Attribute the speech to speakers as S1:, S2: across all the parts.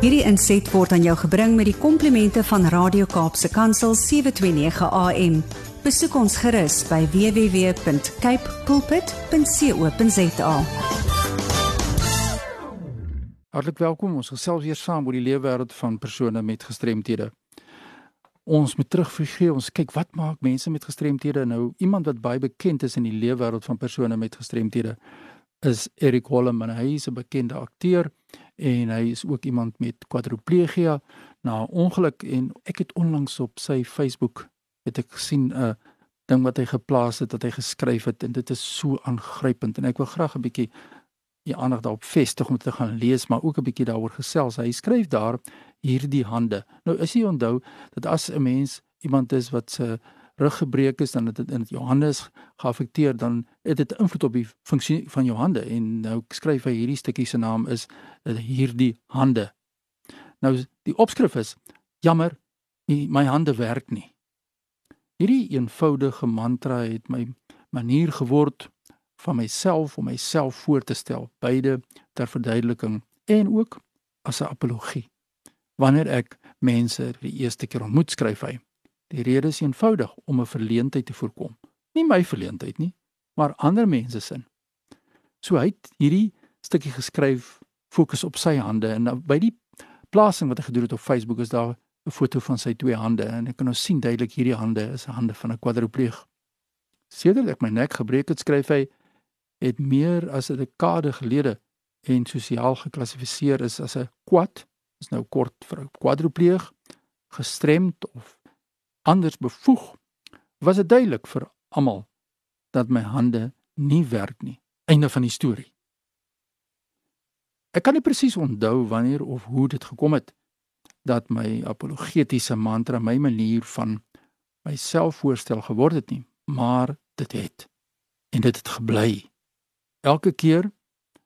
S1: Hierdie inset word aan jou gebring met die komplimente van Radio Kaapse Kansel 729 AM. Besoek ons gerus by www.cape pulpit.co.za.
S2: Hartlik welkom. Ons gesels weer saam oor die lewenswêreld van persone met gestremthede. Ons moet terugvergee, ons kyk wat maak mense met gestremthede nou? Iemand wat baie bekend is in die lewenswêreld van persone met gestremthede is Eric Holm en hy is 'n bekende akteur en hy is ook iemand met kwadriplegia na 'n ongeluk en ek het onlangs op sy Facebook het ek gesien 'n ding wat hy geplaas het dat hy geskryf het en dit is so aangrypend en ek wil graag 'n bietjie die aandag daarop vestig om te gaan lees maar ook 'n bietjie daaroor gesels. Hy skryf daar hierdie hande. Nou is jy onthou dat as 'n mens iemand is wat se rug gebreek is dan het dit in is geaffekteer dan het dit invloed op die funksie van jou hande en nou skryf hy hierdie stukkie se naam is eh, hierdie hande. Nou die opskrif is jammer my hande werk nie. Hierdie eenvoudige mantra het my manier geword van myself om myself voor te stel beide ter verduideliking en ook as 'n apologie. Wanneer ek mense die eerste keer ontmoet skryf hy Die rede is eenvoudig om 'n verleentheid te voorkom. Nie my verleentheid nie, maar ander mense se. So hy het hierdie stukkie geskryf fokus op sy hande en by die plasing wat hy gedoen het op Facebook is daar 'n foto van sy twee hande en ek kan nou sien duidelik hierdie hande is hande van 'n kwadripleeg. Sedert ek my nek gebreek het, skryf hy het meer as 'n dekade gelede en sosiaal geklassifiseer is as 'n kwad, is nou kort vir 'n kwadripleeg, gestremd of anders bevoeg, was dit duidelik vir almal dat my hande nie werk nie. Einde van die storie. Ek kan nie presies onthou wanneer of hoe dit gekom het dat my apologetiese mantra my manier van myself voorstel geword het nie, maar dit het en dit het gebly. Elke keer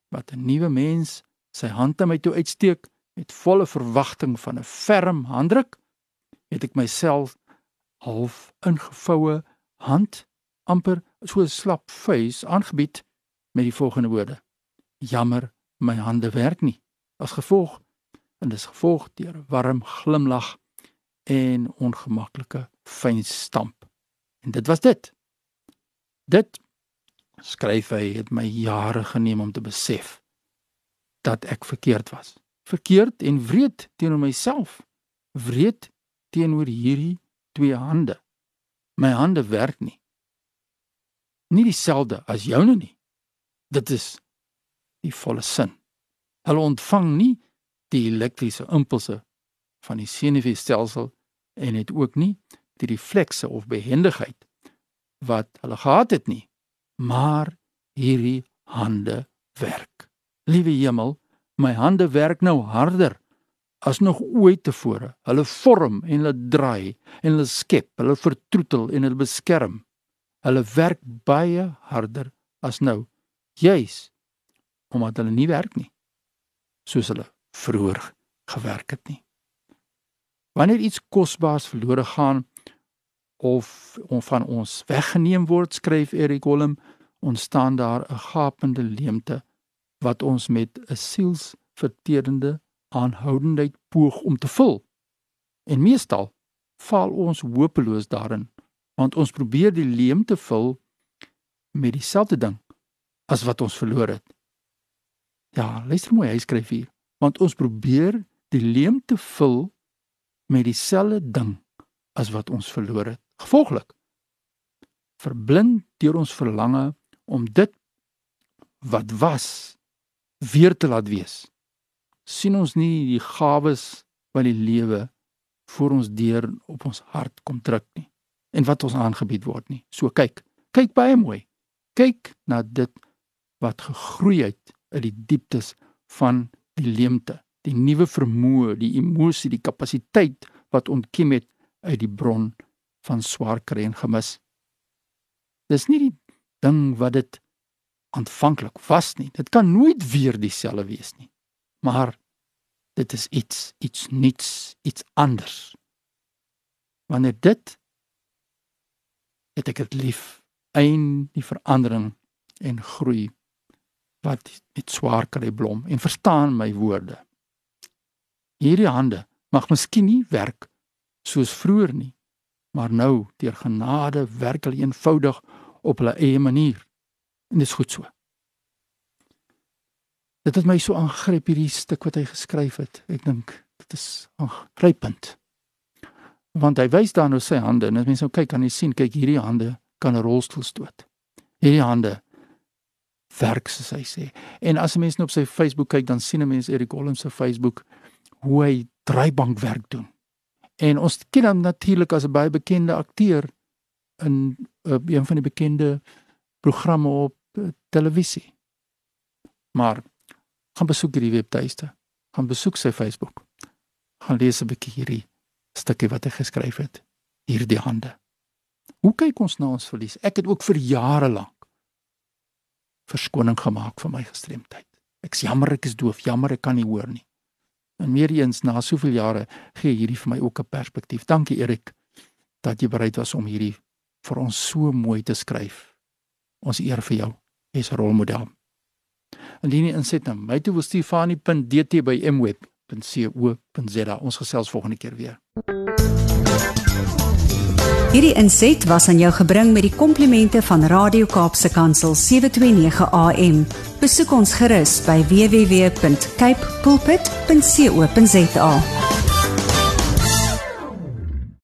S2: wat 'n nuwe mens sy hand aan my toe uitsteek met volle verwagting van 'n ferm handdruk, het ek myself half ingevoue hand amper so 'n slap face aangebied met die volgende woorde: Jammer, my hande werk nie. As gevolg en dis gevolg deur 'n warm glimlag en ongemaklike fyn stamp. En dit was dit. Dit skryf hy het my jare geneem om te besef dat ek verkeerd was. Verkeerd en wreed teenoor myself. Wreed teenoor hierdie twee hande. My hande werk nie. Nie dieselfde as joune nie. Dit is die volle sin. Hulle ontvang nie die elektriese impulse van die senuweestelsel en het ook nie die reflekse of behendigheid wat hulle gehad het nie. Maar hierdie hande werk. Liewe hemel, my hande werk nou harder as nog ooit tevore. Hulle vorm en hulle draai en hulle skep, hulle vertroetel en hulle beskerm. Hulle werk baie harder as nou. Juis omdat hulle nie werk nie soos hulle vroeër gewerk het nie. Wanneer iets kosbaars verlore gaan of van ons weggeneem word, skryf Erik Holm, ontstaan daar 'n gapende leemte wat ons met 'n sielsverterende aanhoudendheid poog om te vul. En meestal val ons hopeloos daarin, want ons probeer die leemte vul met dieselfde ding as wat ons verloor het. Ja, luister mooi, hy skryf hier, want ons probeer die leemte vul met dieselfde ding as wat ons verloor het. Gevolglik verblind deur ons verlange om dit wat was weer te laat wees sien ons nie die gawes wat die lewe vir ons deur op ons hart kom druk nie en wat ons aangebied word nie. So kyk, kyk baie mooi. Kyk na dit wat gegroei het uit die dieptes van die leemte, die nuwe vermoë, die emosie, die kapasiteit wat ontkiem het uit die bron van swaar kry en gemis. Dis nie die ding wat dit aanvanklik was nie. Dit kan nooit weer dieselfde wees nie maar dit is iets iets niets iets anders wanneer dit het ek dit lief een die verandering en groei wat met swaar kry blom en verstaan my woorde Hierdie hande mag miskien nie werk soos vroeër nie, maar nou deur genade werk hulle eenvoudig op hulle eie manier. En dit is goed so. Dit het my so aangryp hierdie stuk wat hy geskryf het. Ek dink dit is aangrypend. Want hy wys dan nou sy hande en as mense nou kyk kan jy sien kyk hierdie hande kan 'n rolstoel stoot. Hierdie hande werk soos hy sê. En as 'n mens nou op sy Facebook kyk dan sien 'n mens Erik Holm se Facebook hoe hy draaibankwerk doen. En ons ken hom natuurlik as 'n baie bekende akteur in uh, een van die bekende programme op uh, televisie. Maar gaan besoek hierdie webtuiste, gaan besoek sy Facebook. Gaan lees 'n bietjie hierdie stukkie wat hy geskryf het. Hierdie hande. Hoe kyk ons na ons verlies? Ek het ook vir jare lank verskoning gemaak van my gestremdheid. Ek's jammer ek is doof, jammer ek kan nie hoor nie. En meer eens na soveel jare gee hierdie vir my ook 'n perspektief. Dankie Erik dat jy bereid was om hierdie vir ons so mooi te skryf. Ons eer vir jou. Jy's 'n rolmodel. Indien jy inset na my toe wil Stefanie.dt by mweb.co.za. Ons gesels volgende keer weer.
S1: Hierdie inset was aan jou gebring met die komplimente van Radio Kaapse Kansel 729 AM. Besoek ons gerus by www.cape pulpit.co.za.